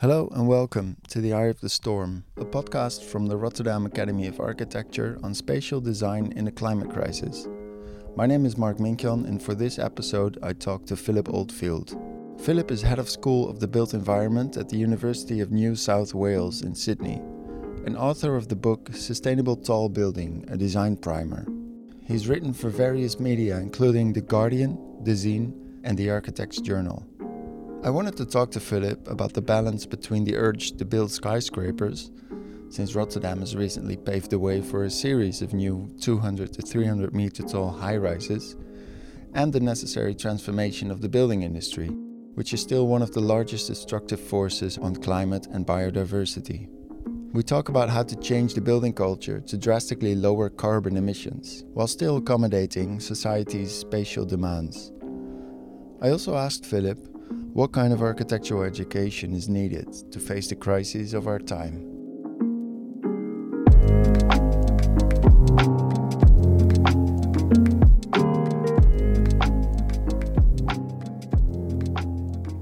Hello and welcome to The Eye of the Storm, a podcast from the Rotterdam Academy of Architecture on spatial design in a climate crisis. My name is Mark Minkjan, and for this episode, I talk to Philip Oldfield. Philip is head of School of the Built Environment at the University of New South Wales in Sydney, and author of the book Sustainable Tall Building, a design primer. He's written for various media, including The Guardian, Dezeen, and The Architect's Journal. I wanted to talk to Philip about the balance between the urge to build skyscrapers, since Rotterdam has recently paved the way for a series of new 200 to 300 meter tall high rises, and the necessary transformation of the building industry, which is still one of the largest destructive forces on climate and biodiversity. We talk about how to change the building culture to drastically lower carbon emissions while still accommodating society's spatial demands. I also asked Philip what kind of architectural education is needed to face the crises of our time?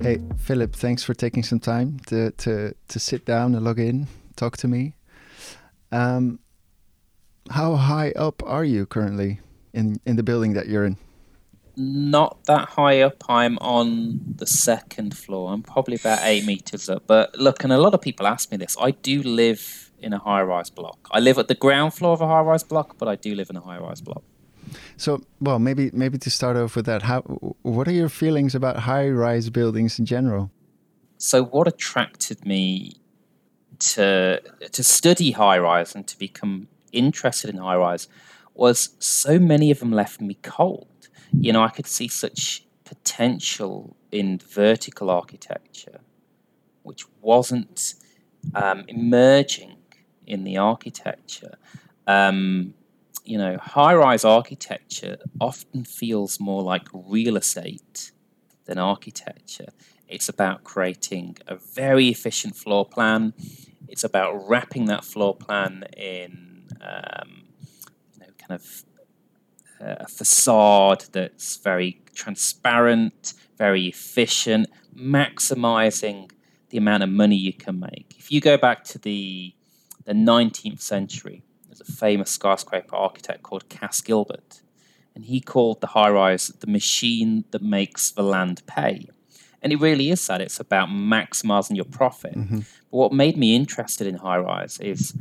Hey, Philip, thanks for taking some time to, to, to sit down and log in, talk to me. Um, how high up are you currently in, in the building that you're in? Not that high up. I'm on the second floor. I'm probably about eight meters up. But look, and a lot of people ask me this. I do live in a high rise block. I live at the ground floor of a high rise block, but I do live in a high rise block. So, well, maybe maybe to start off with that, how what are your feelings about high rise buildings in general? So, what attracted me to to study high rise and to become interested in high rise was so many of them left me cold you know, I could see such potential in vertical architecture, which wasn't um, emerging in the architecture. Um, you know, high rise architecture often feels more like real estate than architecture. It's about creating a very efficient floor plan. It's about wrapping that floor plan in, um, you know, kind of a facade that's very transparent, very efficient, maximizing the amount of money you can make. If you go back to the the 19th century, there's a famous skyscraper architect called Cass Gilbert, and he called the high rise the machine that makes the land pay. And it really is that. It's about maximizing your profit. Mm-hmm. But what made me interested in high rise is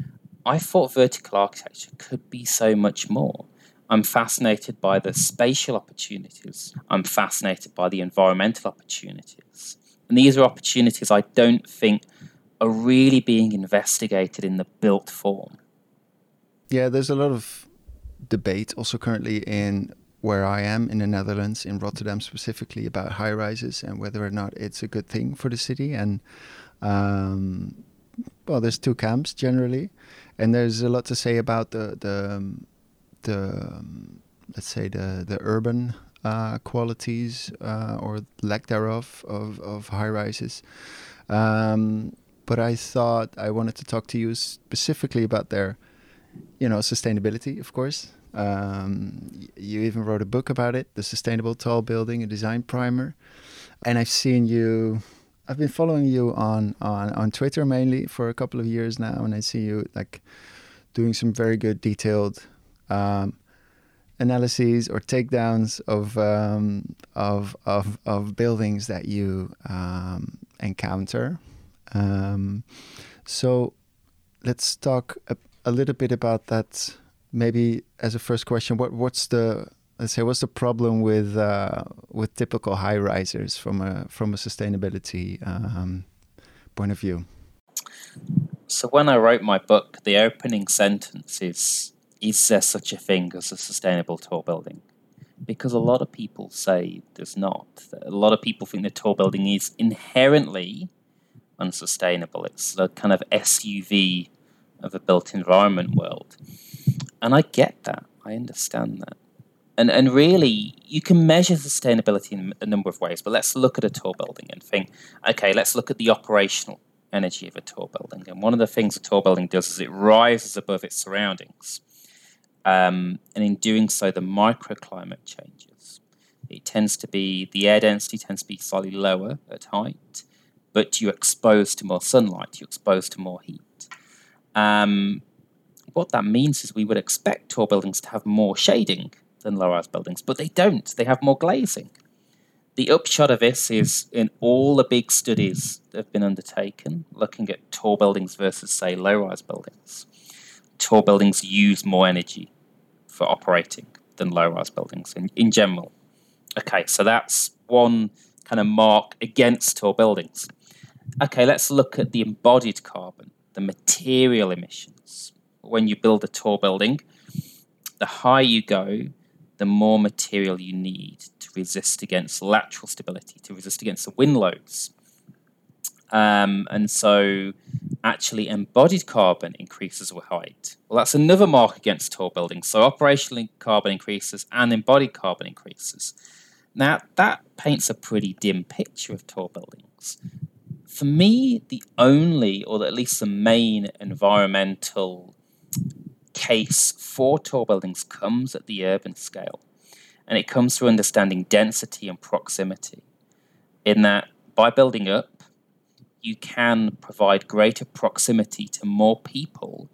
I thought vertical architecture could be so much more. I'm fascinated by the spatial opportunities. I'm fascinated by the environmental opportunities. And these are opportunities I don't think are really being investigated in the built form. Yeah, there's a lot of debate also currently in where I am in the Netherlands, in Rotterdam specifically, about high rises and whether or not it's a good thing for the city. And um, well, there's two camps generally, and there's a lot to say about the the um, the um, let's say the the urban uh, qualities uh, or lack thereof of, of high rises. Um, but I thought I wanted to talk to you specifically about their, you know, sustainability, of course. Um, you even wrote a book about it, the Sustainable Tall Building, a design primer. And I've seen you. I've been following you on on on Twitter mainly for a couple of years now, and I see you like doing some very good detailed um, analyses or takedowns of, um, of, of, of buildings that you um, encounter. Um, so let's talk a, a, little bit about that. Maybe as a first question, what what's the let's say what's the problem with uh, with typical high risers from a from a sustainability um, point of view? So when I wrote my book, the opening sentence is is there such a thing as a sustainable tall building? Because a lot of people say there's not. A lot of people think that tall building is inherently unsustainable. It's a kind of SUV of a built environment world. And I get that. I understand that. And, and really, you can measure sustainability in a number of ways, but let's look at a tall building and think okay, let's look at the operational energy of a tall building. And one of the things a tall building does is it rises above its surroundings. Um, and in doing so, the microclimate changes. It tends to be, the air density tends to be slightly lower at height, but you're exposed to more sunlight, you're exposed to more heat. Um, what that means is we would expect tall buildings to have more shading than low rise buildings, but they don't. They have more glazing. The upshot of this is in all the big studies that have been undertaken, looking at tall buildings versus, say, low rise buildings, tall buildings use more energy for operating than low rise buildings in, in general. Okay, so that's one kind of mark against tall buildings. Okay, let's look at the embodied carbon, the material emissions. When you build a tall building, the higher you go, the more material you need to resist against lateral stability, to resist against the wind loads. Um, and so, actually, embodied carbon increases with height. Well, that's another mark against tall buildings. So, operational carbon increases and embodied carbon increases. Now, that paints a pretty dim picture of tall buildings. For me, the only, or at least the main environmental case for tall buildings comes at the urban scale. And it comes through understanding density and proximity. In that, by building up, you can provide greater proximity to more people,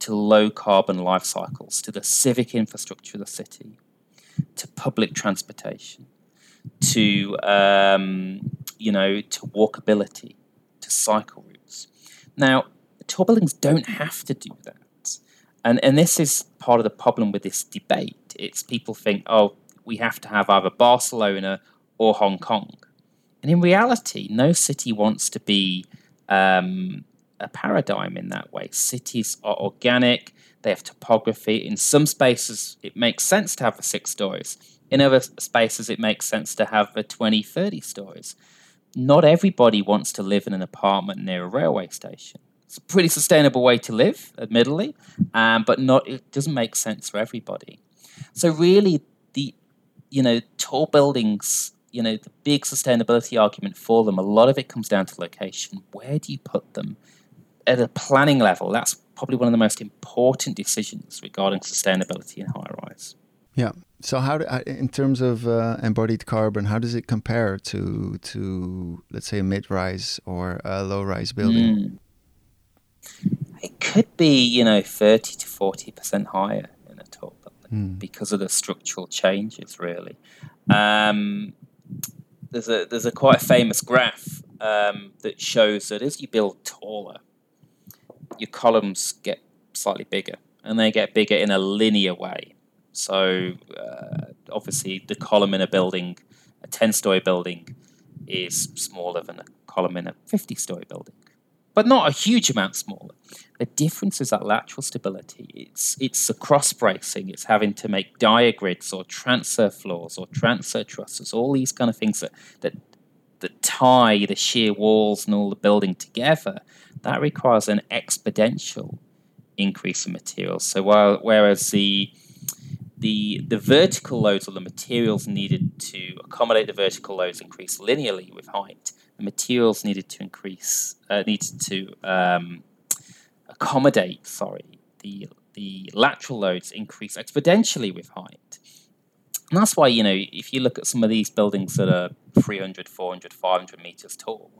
to low carbon life cycles, to the civic infrastructure of the city, to public transportation, to um, you know, to walkability, to cycle routes. Now, tall buildings don't have to do that. And, and this is part of the problem with this debate. It's people think, oh, we have to have either Barcelona or Hong Kong. And in reality, no city wants to be um, a paradigm in that way. Cities are organic, they have topography. In some spaces, it makes sense to have six stories. In other spaces, it makes sense to have the 20, 30 stories. Not everybody wants to live in an apartment near a railway station. It's a pretty sustainable way to live, admittedly, um, but not it doesn't make sense for everybody. So really, the you know tall buildings, you know the big sustainability argument for them, a lot of it comes down to location. Where do you put them? At a planning level, that's probably one of the most important decisions regarding sustainability in high rise. Yeah. So how, do, uh, in terms of uh, embodied carbon, how does it compare to to let's say a mid-rise or a low-rise building? Mm. It could be, you know, 30 to 40% higher in a tall building mm. because of the structural changes, really. Um, there's a there's a quite famous graph um, that shows that as you build taller, your columns get slightly bigger, and they get bigger in a linear way. So uh, obviously, the column in a building, a ten-story building, is smaller than a column in a fifty-story building but not a huge amount smaller. The difference is that lateral stability. It's it's the cross bracing. It's having to make diagrids or transfer floors or transfer trusses. All these kind of things that that that tie the shear walls and all the building together. That requires an exponential increase in materials. So while whereas the the the vertical loads or the materials needed to accommodate the vertical loads increase linearly with height, the materials needed to increase, uh, needed to um, accommodate, sorry, the, the lateral loads increase exponentially with height. And that's why, you know, if you look at some of these buildings that are 300, 400, 500 meters tall,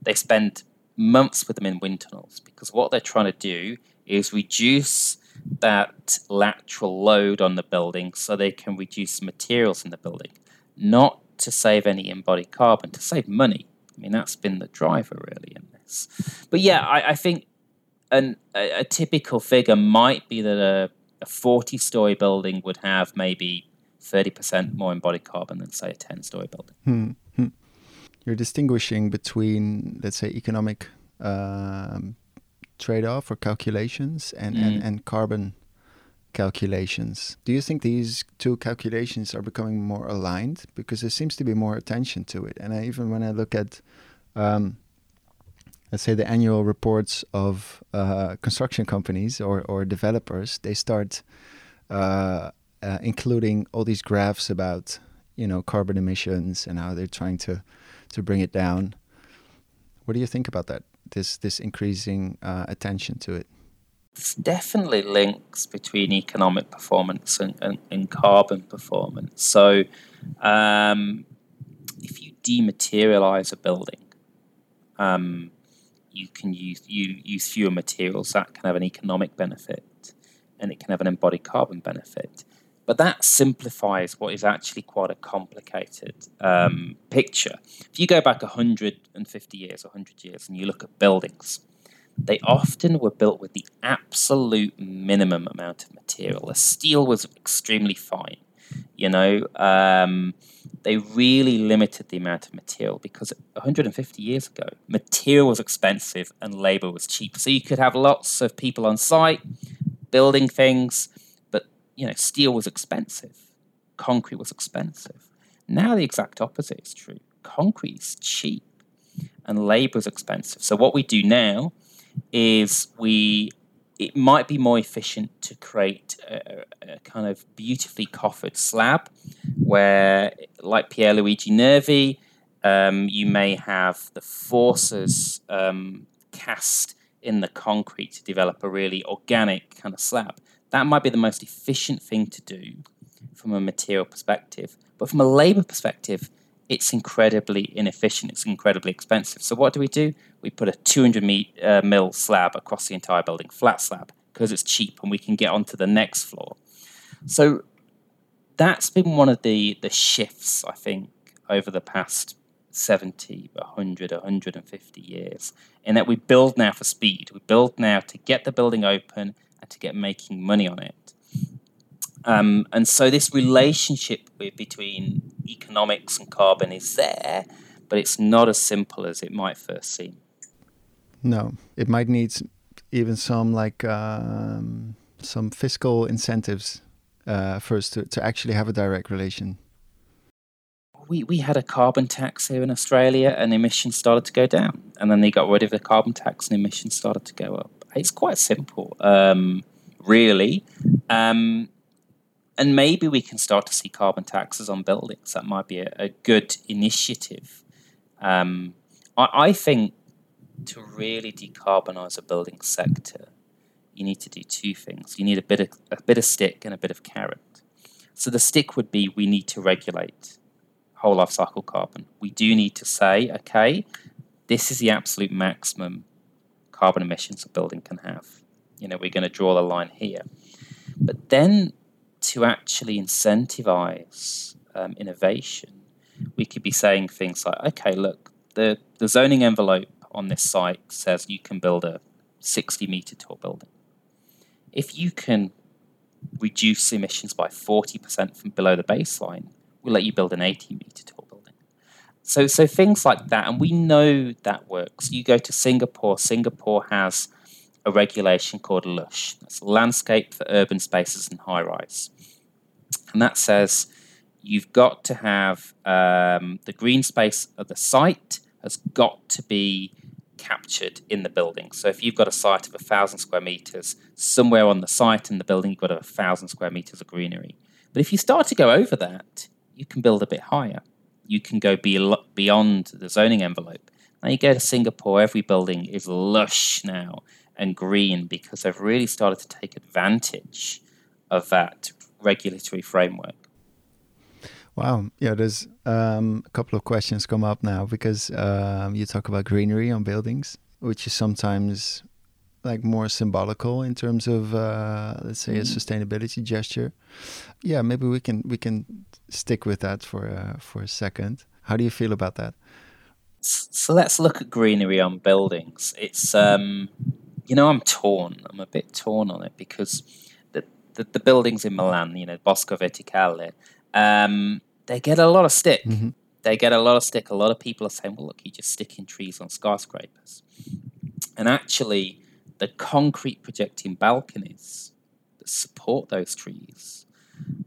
they spend months with them in wind tunnels because what they're trying to do is reduce that lateral load on the building so they can reduce materials in the building, not to save any embodied carbon, to save money. I mean, that's been the driver really in this. But yeah, I, I think an, a, a, typical figure might be that a, a 40 story building would have maybe 30% more embodied carbon than, say, a 10 story building. Hmm. hmm. You're distinguishing between, let's say, economic um, trade off or calculations and, mm. and, and carbon calculations. Do you think these two calculations are becoming more aligned? Because there seems to be more attention to it. And I, even when I look at, um, let's say, the annual reports of uh, construction companies or, or developers, they start uh, uh, including all these graphs about, you know, carbon emissions and how they're trying to, to bring it down. What do you think about that? This this increasing uh, attention to it there's definitely links between economic performance and, and, and carbon performance. So, um, if you dematerialize a building, Um, you can use you use fewer materials. That can have an economic benefit, and it can have an embodied carbon benefit. But that simplifies what is actually quite a complicated um, picture. If you go back 150 years, 100 years, and you look at buildings, they often were built with the absolute minimum amount of material. The steel was extremely fine. You know, um, they really limited the amount of material because 150 years ago, material was expensive and labor was cheap. So you could have lots of people on site building things, you know, steel was expensive, concrete was expensive. Now the exact opposite is true. Concrete is cheap and labor is expensive. So what we do now is we it might be more efficient to create a, a, kind of beautifully coffered slab where, like Pierluigi Nervi, um, you may have the forces um, cast in the concrete to develop a really organic kind of slab. That might be the most efficient thing to do from a material perspective. But from a labor perspective, it's incredibly inefficient. It's incredibly expensive. So what do we do? We put a 200 uh, mil slab across the entire building, flat slab, because it's cheap and we can get onto the next floor. So that's been one of the the shifts I think over the past 70, 100, 150 years, in that we build now for speed. We build now to get the building open and to get making money on it. Um, and so this relationship with, between economics and carbon is there, but it's not as simple as it might first seem. No, it might need even some like um, some fiscal incentives uh, first to, to actually have a direct relation. We, we had a carbon tax here in Australia and emissions started to go down. And then they got rid of the carbon tax and emissions started to go up. It's quite simple, um, really. Um, and maybe we can start to see carbon taxes on buildings. That might be a, a good initiative. Um, I, I, think to really decarbonize a building sector, you need to do two things. You need a bit of a bit of stick and a bit of carrot. So the stick would be we need to regulate whole life cycle carbon. We do need to say, okay, this is the absolute maximum carbon emissions a building can have. You know, we're going to draw the line here. But then to actually incentivize um, innovation, we could be saying things like, okay, look, the, the zoning envelope on this site says you can build a 60 meter tall building. If you can reduce emissions by 40% from below the baseline, we'll let you build an 80 meter tall. So, so things like that, and we know that works. You go to Singapore, Singapore has a regulation called LUSH. That's Landscape for Urban Spaces and High Rise. And that says you've got to have um, the green space of the site has got to be captured in the building. So if you've got a site of a thousand square meters, somewhere on the site in the building, you've got a thousand square meters of greenery. But if you start to go over that, you can build a bit higher. You can go be- beyond the zoning envelope. Now you go to Singapore, every building is lush now and green because they've really started to take advantage of that regulatory framework. Wow. Yeah, there's um, a couple of questions come up now because um, you talk about greenery on buildings, which is sometimes like more symbolical in terms of uh, let's say a mm. sustainability gesture. Yeah, maybe we can we can stick with that for uh, for a second. How do you feel about that? So let's look at greenery on buildings. It's um, you know, I'm torn. I'm a bit torn on it because the the, the buildings in Milan, you know, Bosco Verticale, um, they get a lot of stick. Mm-hmm. They get a lot of stick. A lot of people are saying, "Well, look, you're just sticking trees on skyscrapers," and actually, the concrete projecting balconies that support those trees,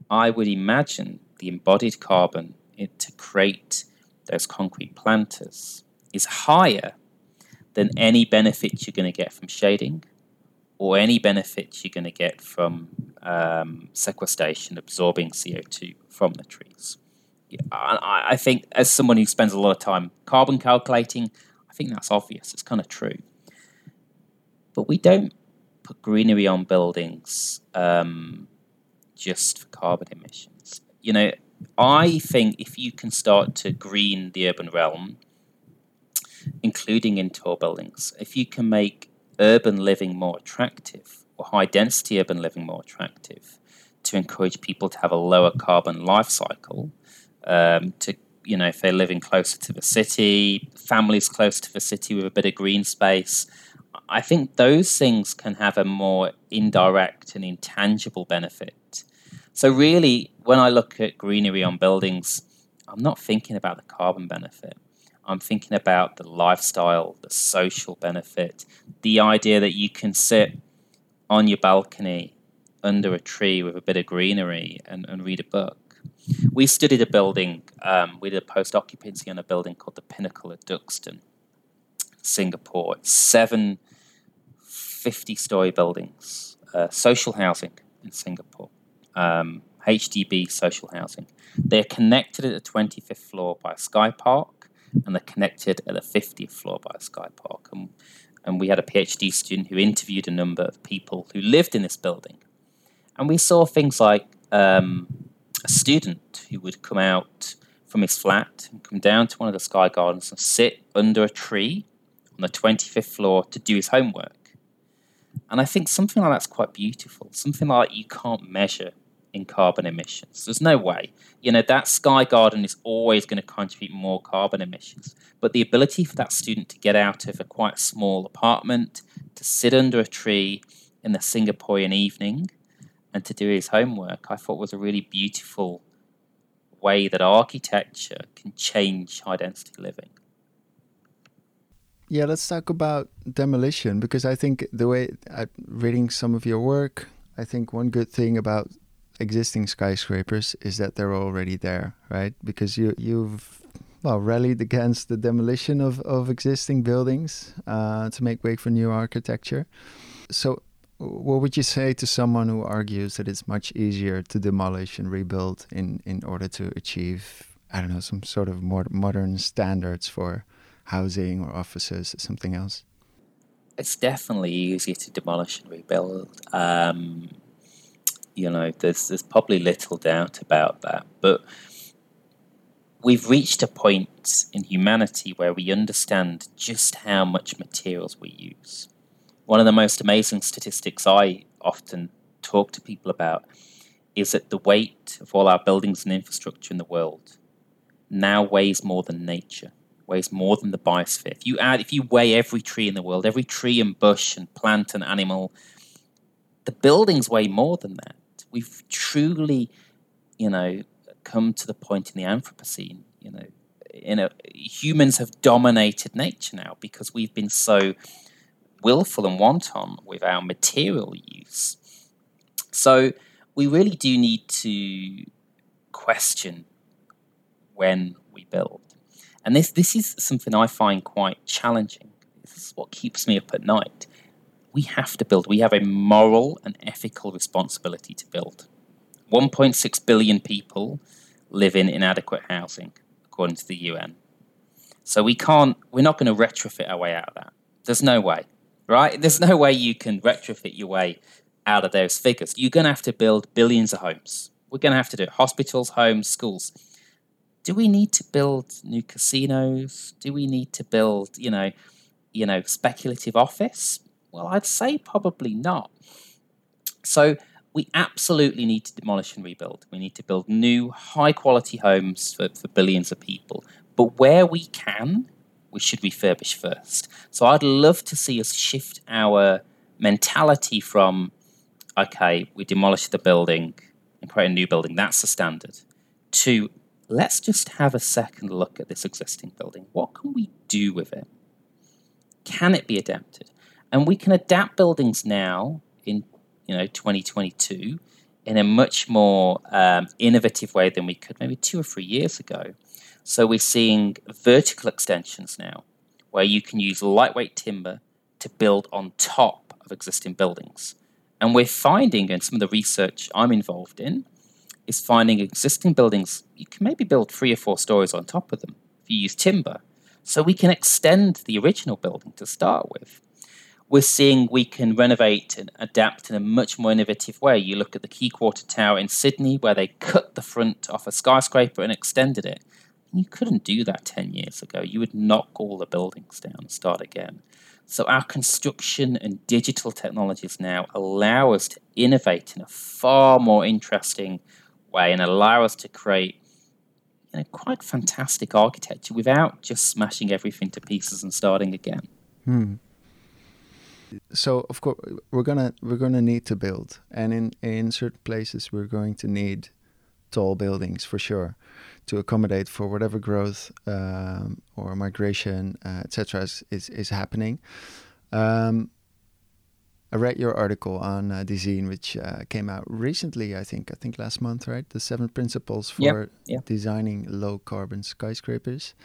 I would imagine the embodied carbon it, to create those concrete planters is higher than any benefit you're going to get from shading or any benefit you're going to get from um, sequestration, absorbing CO2 from the trees. I think, as someone who spends a lot of time carbon calculating, I think that's obvious. It's kind of true. But we don't put greenery on buildings um, just for carbon emissions. You know, I think if you can start to green the urban realm, including in tall buildings. If you can make urban living more attractive or high density urban living more attractive to encourage people to have a lower carbon life cycle, um, to you know, if they're living closer to the city, families close to the city with a bit of green space, I think those things can have a more indirect and intangible benefit. So, really, when I look at greenery on buildings, I'm not thinking about the carbon benefit. I'm thinking about the lifestyle, the social benefit, the idea that you can sit on your balcony under a tree with a bit of greenery and, and read a book. We studied a building, um, we did a post occupancy on a building called the Pinnacle at Duxton, Singapore. It's seven 50 story buildings, uh, social housing in Singapore, um, HDB social housing. They're connected at the 25th floor by a sky park, and they're connected at the 50th floor by a sky park. And, and we had a PhD student who interviewed a number of people who lived in this building. And we saw things like um, a student who would come out from his flat and come down to one of the sky gardens and sit under a tree on the 25th floor to do his homework. And I think something like that's quite beautiful. Something like you can't measure in carbon emissions. There's no way. You know, that sky garden is always going to contribute more carbon emissions. But the ability for that student to get out of a quite small apartment, to sit under a tree in the Singaporean evening, and to do his homework, I thought was a really beautiful way that architecture can change high density living. Yeah, let's talk about demolition because I think the way I'm reading some of your work, I think one good thing about existing skyscrapers is that they're already there, right? Because you you've well rallied against the demolition of of existing buildings uh, to make way for new architecture. So, what would you say to someone who argues that it's much easier to demolish and rebuild in in order to achieve I don't know some sort of more modern standards for housing or offices or something else? It's definitely easier to demolish and rebuild. Um, you know, there's there's probably little doubt about that, but we've reached a point in humanity where we understand just how much materials we use. One of the most amazing statistics I often talk to people about is that the weight of all our buildings and infrastructure in the world now weighs more than nature weighs more than the biosphere. If you add, if you weigh every tree in the world, every tree and bush and plant and animal, the buildings weigh more than that. We've truly, you know, come to the point in the Anthropocene, you know, humans have dominated nature now because we've been so willful and wanton with our material use. So we really do need to question when we build. And this, this is something I find quite challenging. This is what keeps me up at night. We have to build. We have a moral and ethical responsibility to build. 1.6 billion people live in inadequate housing, according to the UN. So we can't, we're not going to retrofit our way out of that. There's no way, right? There's no way you can retrofit your way out of those figures. You're going to have to build billions of homes. We're going to have to do it. Hospitals, homes, schools do we need to build new casinos? Do we need to build, you know, you know, speculative office? Well, I'd say probably not. So we absolutely need to demolish and rebuild. We need to build new, high quality homes for, for billions of people. But where we can, we should refurbish first. So I'd love to see us shift our mentality from, okay, we demolish the building and create a new building, that's the standard, to let's just have a second look at this existing building. What can we do with it? Can it be adapted? And we can adapt buildings now in you know 2022 in a much more um, innovative way than we could maybe two or three years ago. So we're seeing vertical extensions now, where you can use lightweight timber to build on top of existing buildings. And we're finding, in some of the research I'm involved in, is finding existing buildings, you can maybe build three or four stories on top of them if you use timber. So we can extend the original building to start with. We're seeing we can renovate and adapt in a much more innovative way. You look at the Quay Quarter Tower in Sydney, where they cut the front off a skyscraper and extended it. You couldn't do that 10 years ago. You would knock all the buildings down and start again. So our construction and digital technologies now allow us to innovate in a far more interesting way and allow us to create you know, quite fantastic architecture without just smashing everything to pieces and starting again. Hmm. So of course we're gonna we're gonna need to build, and in in certain places we're going to need tall buildings for sure to accommodate for whatever growth um, or migration, uh, etc., is, is, is happening. Um, I read your article on uh, Dezeen, which uh, came out recently. I think I think last month, right? The seven principles for yep, yep. designing low carbon skyscrapers.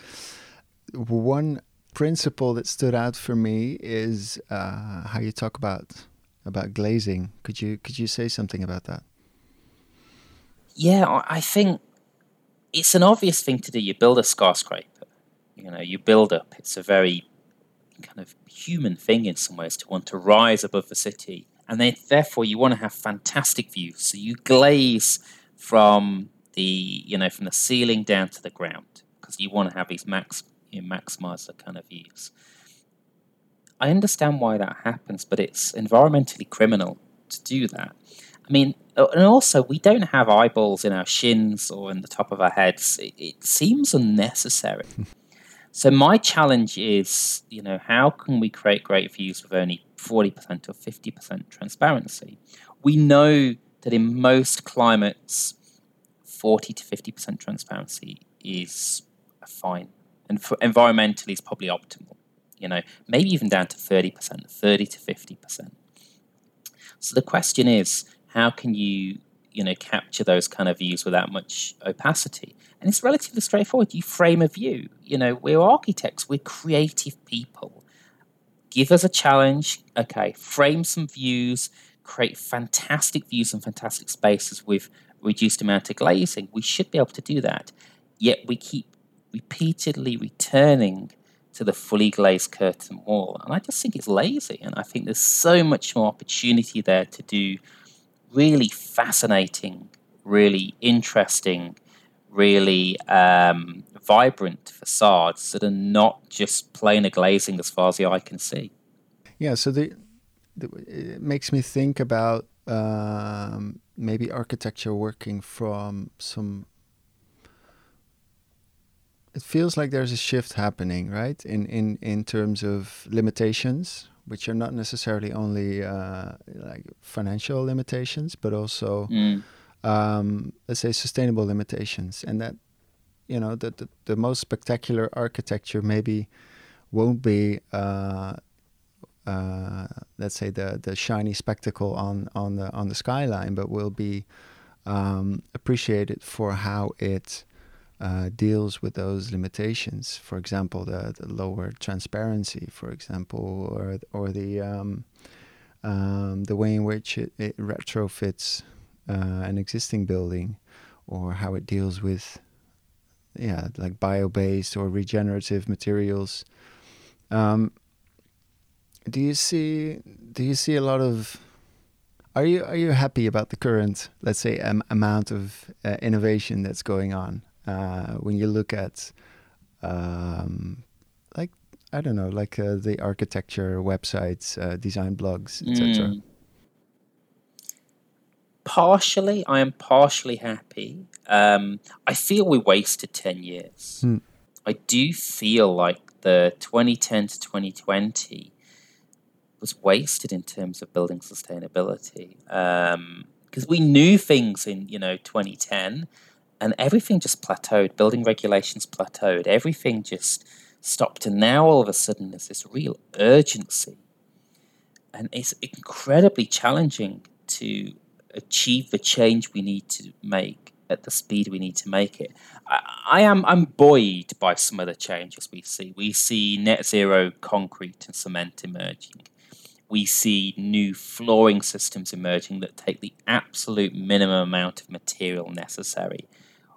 One principle that stood out for me is uh, how you talk about about glazing. Could you could you say something about that? Yeah, I think it's an obvious thing to do. You build a skyscraper, you know, you build up. It's a very kind of human thing in some ways to want to rise above the city. And then, therefore, you want to have fantastic views. So you glaze from the, you know, from the ceiling down to the ground because you want to have these max, you know, maximize the kind of views. I understand why that happens, but it's environmentally criminal to do that. I mean, and also we don't have eyeballs in our shins or in the top of our heads. It, it seems unnecessary. so my challenge is, you know, how can we create great views with only forty percent or fifty percent transparency? We know that in most climates, forty to fifty percent transparency is fine, and environmentally is probably optimal. You know, maybe even down to thirty percent, thirty to fifty percent. So the question is how can you you know capture those kind of views without much opacity. And it's relatively straightforward. You frame a view. You know we're architects. We're creative people. Give us a challenge. Okay frame some views. Create fantastic views and fantastic spaces with reduced amount of glazing. We should be able to do that. Yet we keep repeatedly returning to the fully glazed curtain wall. And i just think it's lazy. And i think there's so much more opportunity there to do really fascinating, really interesting, really um, vibrant facades that are not just plain glazing as far as the eye can see. Yeah, so the, the it makes me think about um, maybe architecture working from some. It feels like there's a shift happening, right? In in in terms of limitations, which are not necessarily only uh, like financial limitations, but also, mm. um, let's say, sustainable limitations, and that you know the, the, the most spectacular architecture maybe won't be. Uh, uh, let's say the the shiny spectacle on on the on the skyline, but will be um, appreciated for how it uh, deals with those limitations. For example, the, the, lower transparency, for example, or or the um, um, the way in which it, it retrofits uh, an existing building, or how it deals with yeah like bio-based or regenerative materials. Um, do you see do you see a lot of are you are you happy about the current let's say um, amount of uh, innovation that's going on uh, when you look at um, like I don't know, like uh, the architecture websites, uh, design blogs, etc. Mm. Partially, I am partially happy. Um, I feel we wasted ten years. Hmm. I do feel like the 2010 to 2020 was wasted in terms of building sustainability because um, we knew things in you know 2010 and everything just plateaued. Building regulations plateaued. Everything just stopped. And now all of a sudden, there's this real urgency. And it's incredibly challenging to achieve the change we need to make at the speed we need to make it. I, I am I'm buoyed by some of the changes we see. We see net zero concrete and cement emerging. We see new flooring systems emerging that take the absolute minimum amount of material necessary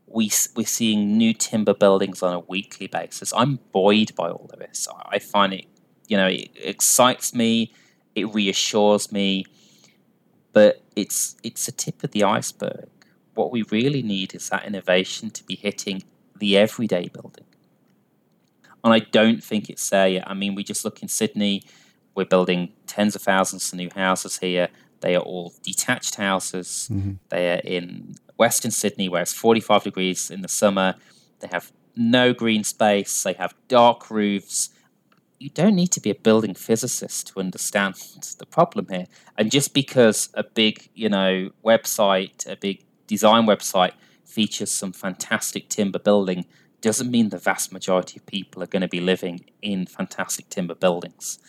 we, we're seeing new timber buildings on a weekly basis. I'm buoyed by all of this. I find it, you know, it excites me, it reassures me, but it's it's a tip of the iceberg. What we really need is that innovation to be hitting the everyday building. And I don't think it's there yet. I mean, we just look in Sydney, we're building tens of thousands of new houses here. They are all detached houses. Mm-hmm. They are in Western Sydney, where it's 45 degrees in the summer. They have no green space. They have dark roofs. You don't need to be a building physicist to understand the problem here. And just because a big, you know, website, a big design website features some fantastic timber building doesn't mean the vast majority of people are going to be living in fantastic timber buildings.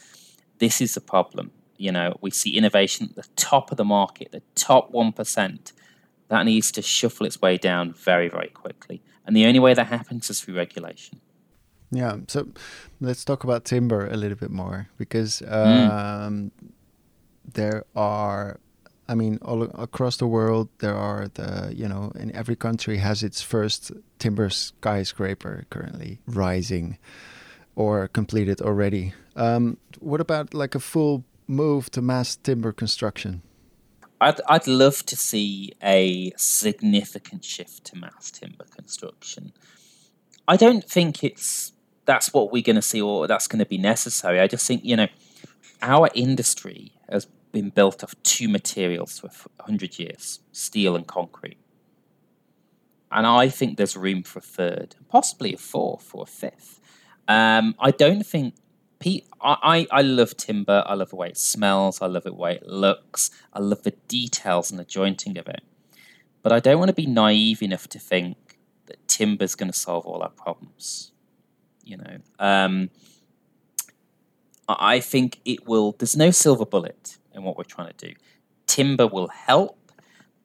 This is the problem. You know, we see innovation at the top of the market, the top 1%. That needs to shuffle its way down very, very quickly. And the only way that happens is through regulation. Yeah. So let's talk about timber a little bit more because mm. um, mm. there are I mean, all across the world, there are the, you know, in every country has its first timber skyscraper currently rising or completed already. Um, what about like a full move to mass timber construction? I'd, I'd love to see a significant shift to mass timber construction. I don't think it's that's what we're going to see or that's going to be necessary. I just think, you know, our industry has been built of two materials for 100 years steel and concrete. And I think there's room for a third, possibly a fourth or a fifth. Um, I don't think. I, I love timber. I love the way it smells. I love the way it looks. I love the details and the jointing of it. But I don't want to be naive enough to think that timber's going to solve all our problems. You know, um, I think it will. There's no silver bullet in what we're trying to do. Timber will help.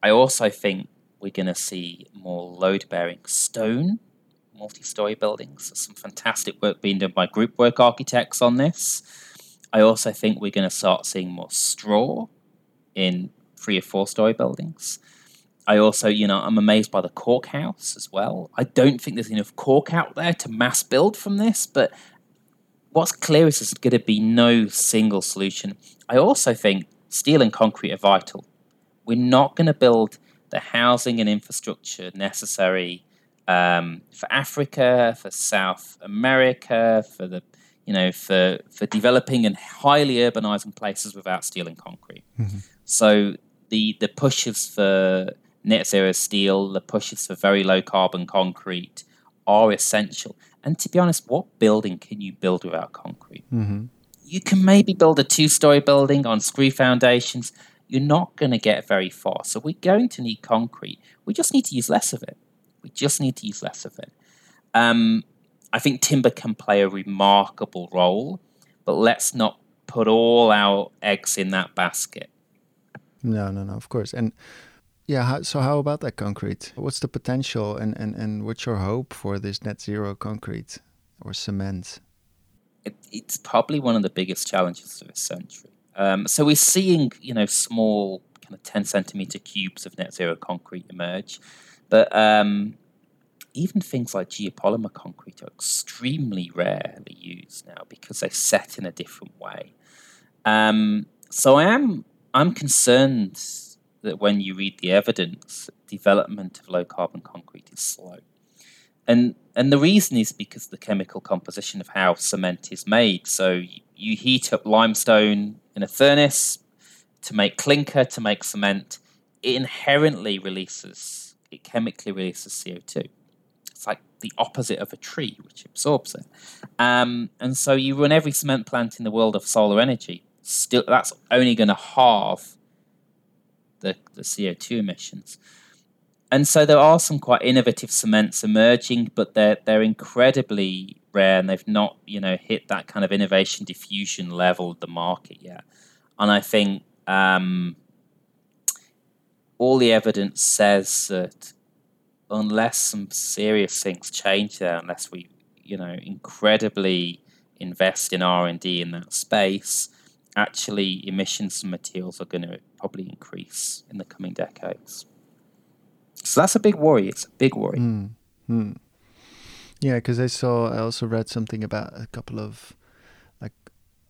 I also think we're going to see more load bearing stone multi story buildings. There's some fantastic work being done by Groupwork Architects on this. I also think we're going to start seeing more straw in three or four story buildings. I also, you know, I'm amazed by the cork house as well. I don't think there's enough cork out there to mass build from this, but what's clear is there's going to be no single solution. I also think steel and concrete are vital. We're not going to build the housing and infrastructure necessary um, for Africa, for South America, for the you know for for developing and highly urbanizing places without steel and concrete. Mm-hmm. So the the pushes for net zero steel, the pushes for very low carbon concrete are essential. And to be honest, what building can you build without concrete? Mm-hmm. You can maybe build a two story building on screw foundations. You're not going to get very far. So we're going to need concrete. We just need to use less of it. We just need to use less of it. Um, I think timber can play a remarkable role, but let's not put all our eggs in that basket. No, no, no, of course. And yeah. How, so how about that concrete? What's the potential and, and, and what's your hope for this net zero concrete or cement? It, it's probably one of the biggest challenges of this century. Um, so we're seeing, you know, small kind of 10 centimeter cubes of net zero concrete emerge. But um, even things like geopolymer concrete are extremely rarely used now because they're set in a different way. Um, so I am I'm concerned that when you read the evidence, development of low carbon concrete is slow. And and the reason is because the chemical composition of how cement is made. So you heat up limestone in a furnace to make clinker to make cement. It inherently releases, it chemically releases CO2. It's like the opposite of a tree, which absorbs it. Um, and so you run every cement plant in the world of solar energy. Still, that's only going to halve the, the CO2 emissions. And so there are some quite innovative cements emerging, but they're they're incredibly rare and they've not, you know, hit that kind of innovation diffusion level of the market yet. And I think um, all the evidence says that unless some serious things change there, unless we, you know, incredibly invest in R and D in that space, actually emissions from materials are going to probably increase in the coming decades. So that's a big worry. It's a big worry. Mm. Mm. Yeah, because I saw, I also read something about a couple of like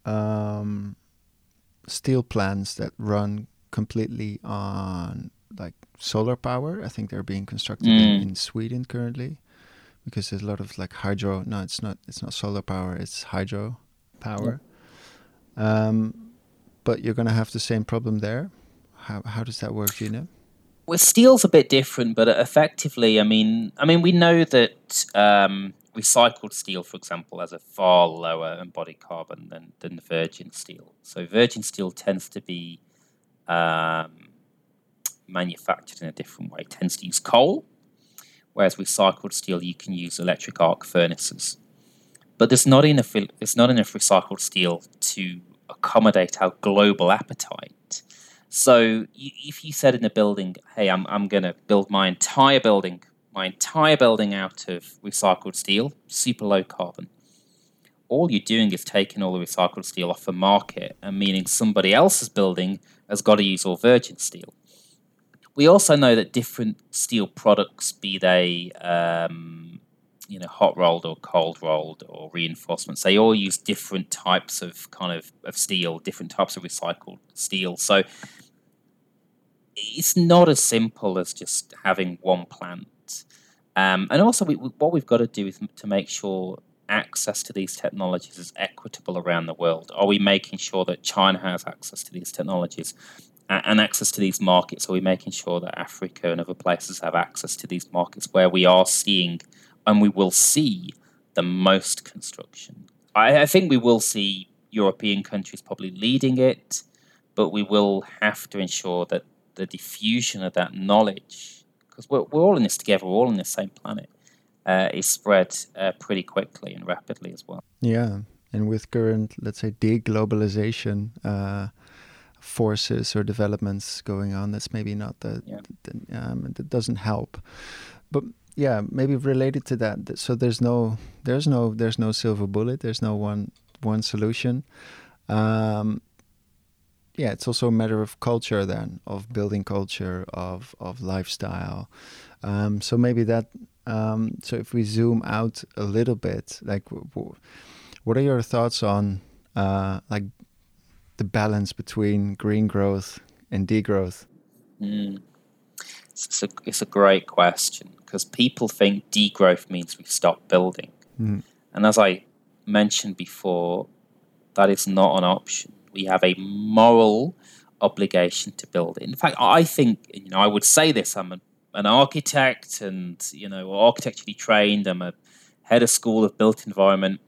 um, steel plants that run completely on like solar power. I think they're being constructed mm. in, in Sweden currently because there's a lot of like hydro. No, it's not. It's not solar power. It's hydro power. Um, but you're going to have the same problem there. How how does that work? Do you know? Well, steel's a bit different, but effectively, I mean, I mean, we know that um, recycled steel, for example, has a far lower embodied carbon than than virgin steel. So virgin steel tends to be um, manufactured in a different way. It tends to use coal, whereas recycled steel you can use electric arc furnaces. But there's not enough. There's not enough recycled steel to accommodate our global appetite. So if you said in a building, "Hey, I'm I'm going to build my entire building, my entire building out of recycled steel, super low carbon," all you're doing is taking all the recycled steel off the market, and meaning somebody else's building has got to use all virgin steel. We also know that different steel products, be they um, you know hot rolled or cold rolled or reinforcements, they all use different types of kind of, of steel, different types of recycled steel. So it's not as simple as just having one plant. Um, and also, we, what we've got to do is to make sure access to these technologies is equitable around the world. Are we making sure that China has access to these technologies? And access to these markets? Are we making sure that Africa and other places have access to these markets where we are seeing and we will see the most construction? I, I think we will see European countries probably leading it, but we will have to ensure that the diffusion of that knowledge, because we're, we're all in this together, we're all in the same planet, uh, is spread uh, pretty quickly and rapidly as well. Yeah, and with current, let's say, deglobalization, uh, forces or developments going on that's maybe not the, yeah. the um, that doesn't help. But yeah maybe related to that so there's no there's no there's no silver bullet there's no one one solution. Um, yeah it's also a matter of culture then of building culture of of lifestyle. Um, so maybe that um, so if we zoom out a little bit like what are your thoughts on uh, like the balance between green growth and degrowth? Mm. It's, a, it's a great question because people think degrowth means we stop building. Mm. And as I mentioned before, that is not an option. We have a moral obligation to build. In fact, I think, you know, I would say this I'm a, an architect and, you know, architecturally trained, I'm a head of school of built environment.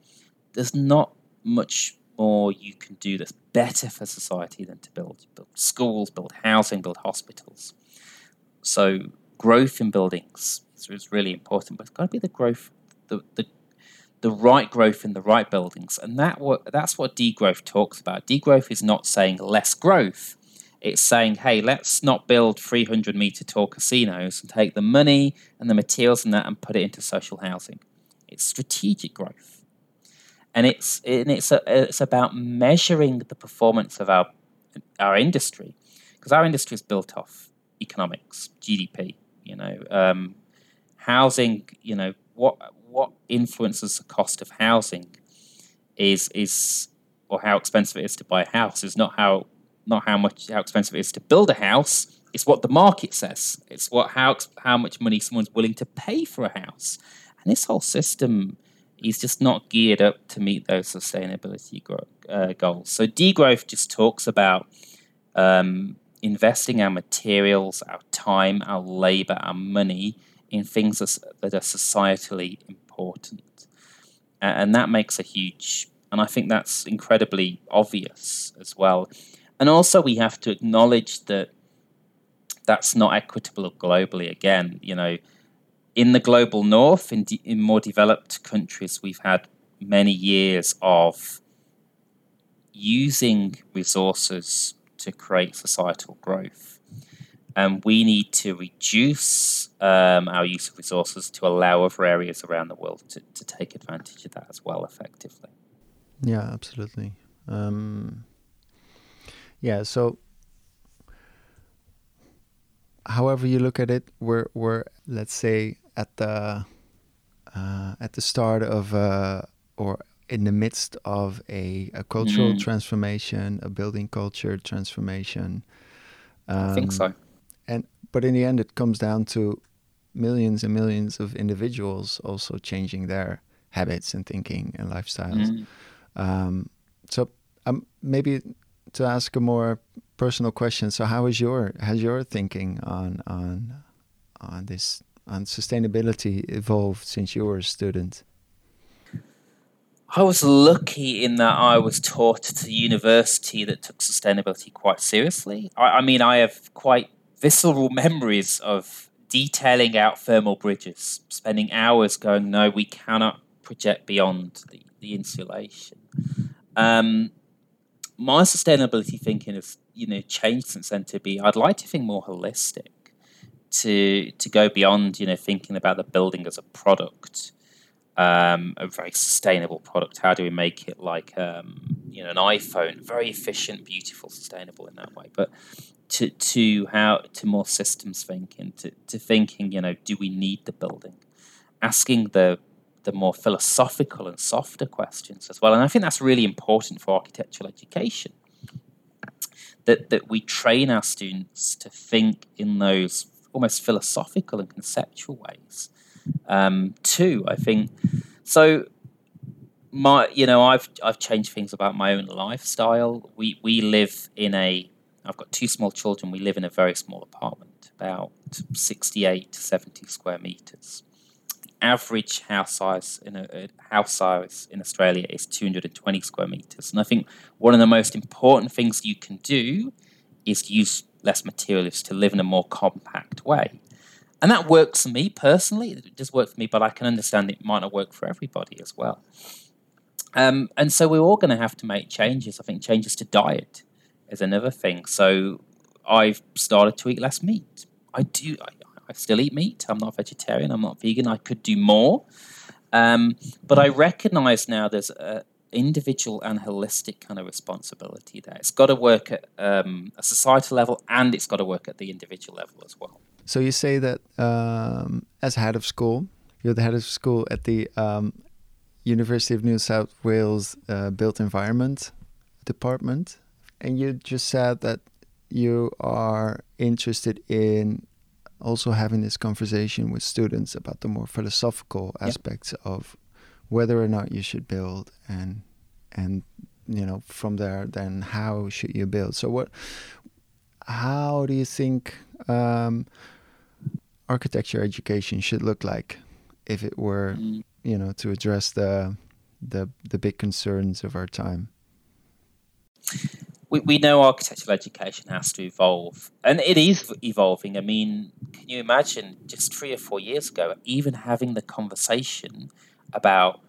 There's not much more you can do that's better for society than to build build schools, build housing, build hospitals. So growth in buildings is really important, but it's got to be the growth, the, the the right growth in the right buildings, and that what that's what degrowth talks about. Degrowth is not saying less growth; it's saying, hey, let's not build 300 meter tall casinos and take the money and the materials and that and put it into social housing. It's strategic growth and it's and it's a, it's about measuring the performance of our our industry because our industry is built off economics, GDP. You know, um, housing. You know what what influences the cost of housing is is or how expensive it is to buy a house is not how not how much how expensive it is to build a house. It's what the market says. It's what how how much money someone's willing to pay for a house, and this whole system is just not geared up to meet those sustainability gro- uh, goals. So degrowth just talks about um, investing our materials, our time, our labor, our money in things that are societally important, and that makes a huge. And I think that's incredibly obvious as well. And also, we have to acknowledge that that's not equitable globally. Again, you know, in the global north, in, de- in more developed countries, we've had many years of using resources to create societal growth. And we need to reduce um, our use of resources to allow other areas around the world to, to take advantage of that as well effectively. Yeah, absolutely. Um, yeah, so however you look at it, we're, we're let's say, at the uh, at the start of uh, or in the midst of a, a cultural mm. transformation, a building culture transformation. Um, I think so. And but in the end, it comes down to millions and millions of individuals also changing their habits and thinking and lifestyles. Mm. Um, so um, maybe to ask a more personal question. So how is your has your thinking on on on this on sustainability evolved since you were a student? I was lucky in that I was taught at a university that took sustainability quite seriously. I, I mean, I have quite visceral memories of detailing out thermal bridges, spending hours going, no, we cannot project beyond the, the insulation. Um, my sustainability thinking has you know changed since then to be I'd like to think more holistic, to to go beyond you know thinking about the building as a product, um, a very sustainable product. How do we make it like um, you know an iPhone, very efficient, beautiful, sustainable in that way, but to to how to more systems thinking, to, to thinking you know do we need the building, asking the the more philosophical and softer questions as well. And I think that's really important for architectural education. That, that we train our students to think in those almost philosophical and conceptual ways. Um, too, I think. So, my, you know, I've I've changed things about my own lifestyle. We we live in a. I've got two small children. We live in a very small apartment, about sixty-eight to seventy square meters The average house size in a, a, house size in Australia is 220 square meters. And I think one of the most important things you can do is use less materials to live in a more compact way. And that works for me personally. It does work for me, but I can understand it might not work for everybody as well. Um, and so we're all going to have to make changes. I think changes to diet is another thing. So I've started to eat less meat. I do. I, I still eat meat. I'm not vegetarian. I'm not vegan. I could do more. Um, but I recognize now there's an individual and holistic kind of responsibility there. It's got to work at um, a societal level and it's got to work at the individual level as well. So you say that um, as head of school, you're the head of school at the um, University of New South Wales uh, Built Environment Department, and you just said that you are interested in also having this conversation with students about the more philosophical aspects yep. of whether or not you should build and and you know from there then how should you build so what how do you think um, architecture education should look like if it were mm. you know to address the the the big concerns of our time we, we know architectural education has to evolve, and it is evolving. I mean, can you imagine just three or four years ago, even having the conversation about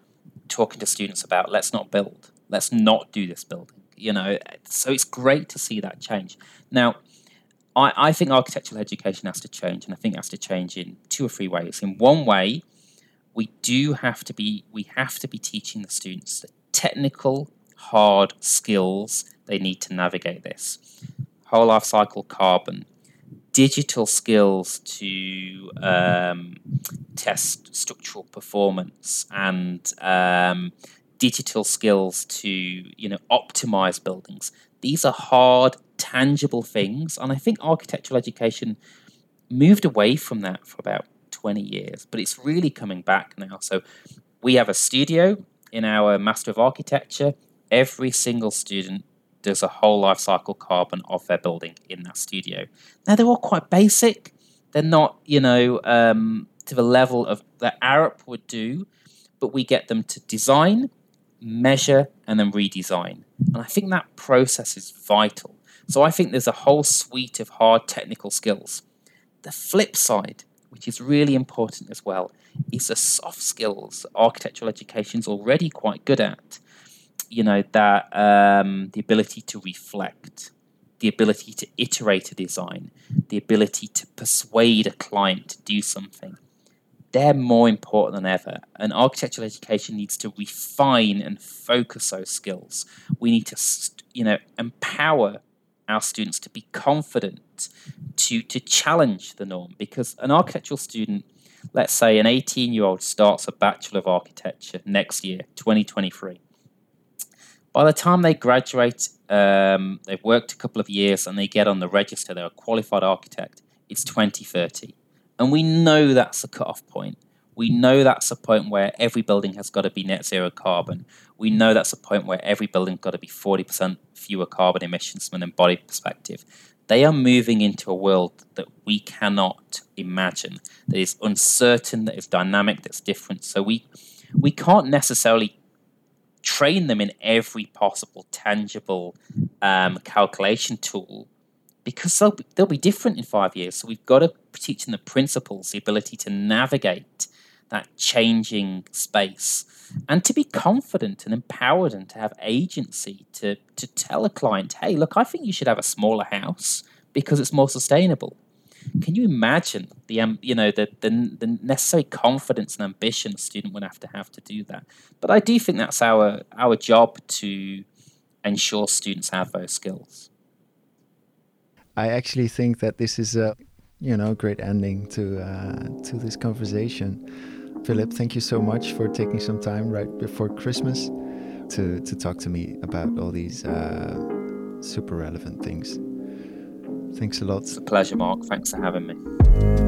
talking to students about let's not build, let's not do this building, you know? So it's great to see that change. Now, I, I think architectural education has to change, and I think it has to change in two or three ways. In one way, we do have to be we have to be teaching the students the technical hard skills they need to navigate this. Whole life cycle carbon, digital skills to um, test structural performance, and um, digital skills to you know optimize buildings. These are hard, tangible things, and I think architectural education moved away from that for about 20 years, but it's really coming back now. So we have a studio in our Master of Architecture. Every single student does a whole life cycle carbon of their building in that studio. Now they're all quite basic. They're not, you know, um, to the level of that Arup would do, but we get them to design, measure, and then redesign. And I think that process is vital. So I think there's a whole suite of hard technical skills. The flip side, which is really important as well, is the soft skills architectural education is already quite good at you know that um, the ability to reflect, the ability to iterate a design, the ability to persuade a client to do something. They're more important than ever. And architectural education needs to refine and focus those skills. We need to, you know, empower our students to be confident to to challenge the norm because an architectural student let's say an 18 year old starts a bachelor of architecture next year 2023 by the time they graduate, um, they've worked a couple of years and they get on the register, they're a qualified architect, it's 2030. And we know that's a cutoff point. We know that's a point where every building has got to be net zero carbon. We know that's a point where every building's got to be 40% fewer carbon emissions from an embodied perspective. They are moving into a world that we cannot imagine, that is uncertain, that is dynamic, that's different. So we we can't necessarily train them in every possible tangible um, calculation tool because they'll be, they'll be different in five years. So we've got to teach them the principles, the ability to navigate that changing space and to be confident and empowered and to have agency to, to tell a client, hey, look, I think you should have a smaller house because it's more sustainable. Can you imagine the um, you know the, the the necessary confidence and ambition a student would have to have to do that? But I do think that's our our job to ensure students have those skills. I actually think that this is a you know great ending to uh, to this conversation. Philip, thank you so much for taking some time right before Christmas to, to talk to me about all these uh, super relevant things. Thanks a lot. It's a pleasure, Mark. Thanks for having me.